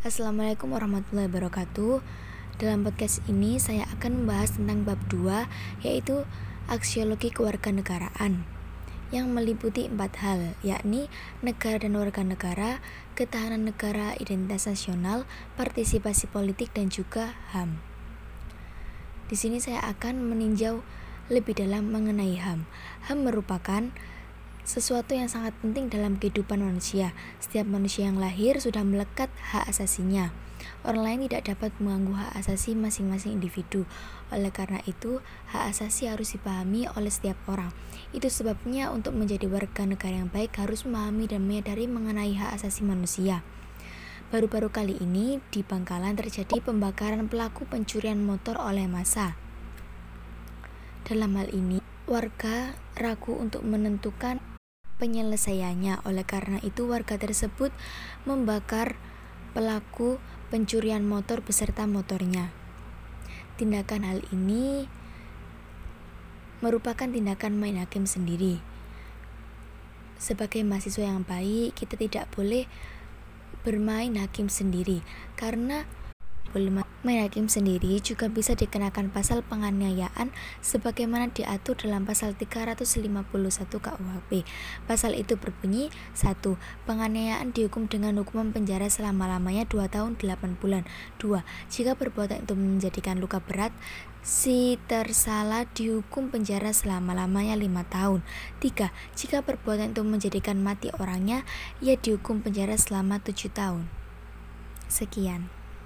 Assalamualaikum warahmatullahi wabarakatuh. Dalam podcast ini saya akan membahas tentang bab 2 Yaitu aksiologi kewarganegaraan Yang meliputi empat hal Yakni negara dan warga negara Ketahanan negara, identitas nasional Partisipasi politik dan juga HAM Di sini saya akan meninjau lebih dalam mengenai HAM HAM merupakan sesuatu yang sangat penting dalam kehidupan manusia. Setiap manusia yang lahir sudah melekat hak asasinya. Orang lain tidak dapat mengganggu hak asasi masing-masing individu. Oleh karena itu, hak asasi harus dipahami oleh setiap orang. Itu sebabnya untuk menjadi warga negara yang baik harus memahami dan menyadari mengenai hak asasi manusia. Baru-baru kali ini di Bangkalan terjadi pembakaran pelaku pencurian motor oleh massa. Dalam hal ini, warga ragu untuk menentukan penyelesaiannya. Oleh karena itu, warga tersebut membakar pelaku pencurian motor beserta motornya. Tindakan hal ini merupakan tindakan main hakim sendiri. Sebagai mahasiswa yang baik, kita tidak boleh bermain hakim sendiri karena main hakim sendiri juga bisa dikenakan pasal penganiayaan sebagaimana diatur dalam pasal 351 KUHP. Pasal itu berbunyi 1. Penganiayaan dihukum dengan hukuman penjara selama-lamanya 2 tahun 8 bulan. 2. Jika perbuatan itu menjadikan luka berat, si tersalah dihukum penjara selama-lamanya 5 tahun. 3. Jika perbuatan itu menjadikan mati orangnya, ia dihukum penjara selama 7 tahun. Sekian.